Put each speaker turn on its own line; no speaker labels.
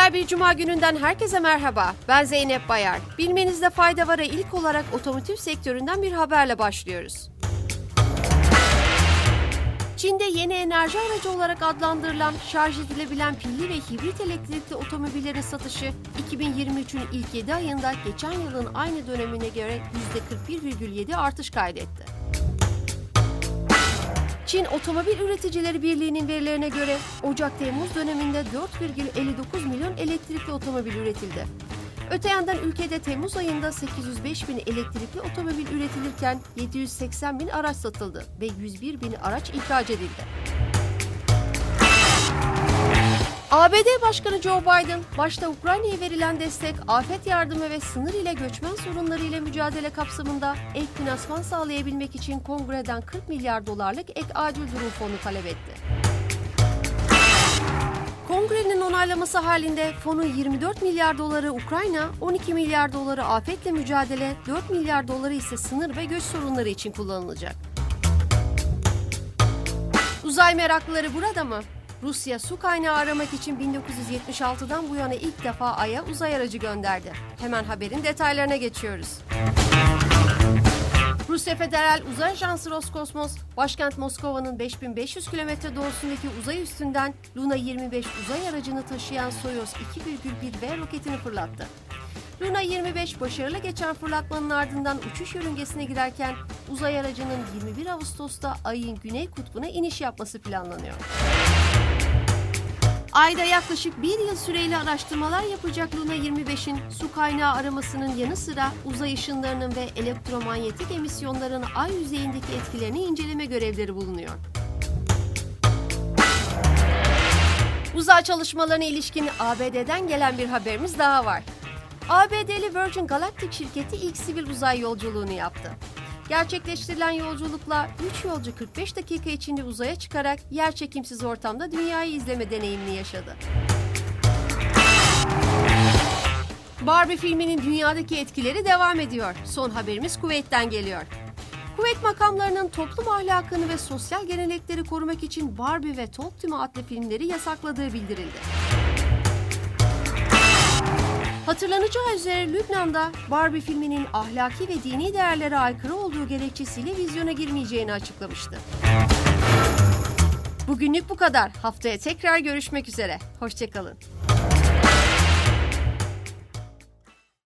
Güzel bir cuma gününden herkese merhaba. Ben Zeynep Bayar. Bilmenizde fayda var'a ilk olarak otomotiv sektöründen bir haberle başlıyoruz. Çin'de yeni enerji aracı olarak adlandırılan şarj edilebilen pilli ve hibrit elektrikli otomobillerin satışı 2023'ün ilk 7 ayında geçen yılın aynı dönemine göre %41,7 artış kaydetti. Çin Otomobil Üreticileri Birliği'nin verilerine göre Ocak-Temmuz döneminde 4,59 milyon elektrikli otomobil üretildi. Öte yandan ülkede Temmuz ayında 805 bin elektrikli otomobil üretilirken 780 bin araç satıldı ve 101 bin araç ihraç edildi. ABD Başkanı Joe Biden, başta Ukrayna'ya verilen destek, afet yardımı ve sınır ile göçmen sorunları ile mücadele kapsamında ek finansman sağlayabilmek için kongreden 40 milyar dolarlık ek acil durum fonu talep etti. Kongrenin onaylaması halinde fonun 24 milyar doları Ukrayna, 12 milyar doları afetle mücadele, 4 milyar doları ise sınır ve göç sorunları için kullanılacak. Uzay meraklıları burada mı? Rusya su kaynağı aramak için 1976'dan bu yana ilk defa Ay'a uzay aracı gönderdi. Hemen haberin detaylarına geçiyoruz. Rusya Federal Uzay Ajansı Roskosmos, başkent Moskova'nın 5500 kilometre doğusundaki uzay üstünden Luna 25 uzay aracını taşıyan Soyuz 2,1V roketini fırlattı. Luna 25 başarılı geçen fırlatmanın ardından uçuş yörüngesine girerken uzay aracının 21 Ağustos'ta Ay'ın güney kutbuna iniş yapması planlanıyor. Ayda yaklaşık bir yıl süreyle araştırmalar yapacak Luna 25'in su kaynağı aramasının yanı sıra uzay ışınlarının ve elektromanyetik emisyonların ay yüzeyindeki etkilerini inceleme görevleri bulunuyor. Uzay çalışmalarına ilişkin ABD'den gelen bir haberimiz daha var. ABD'li Virgin Galactic şirketi ilk sivil uzay yolculuğunu yaptı. Gerçekleştirilen yolculukla 3 yolcu 45 dakika içinde uzaya çıkarak yer çekimsiz ortamda dünyayı izleme deneyimini yaşadı. Barbie filminin dünyadaki etkileri devam ediyor. Son haberimiz Kuveyt'ten geliyor. Kuveyt makamlarının toplum ahlakını ve sosyal gelenekleri korumak için Barbie ve Talk To adlı filmleri yasakladığı bildirildi. Hatırlanacağı üzere Lübnan'da Barbie filminin ahlaki ve dini değerlere aykırı olduğu gerekçesiyle vizyona girmeyeceğini açıklamıştı. Bugünlük bu kadar. Haftaya tekrar görüşmek üzere. Hoşçakalın.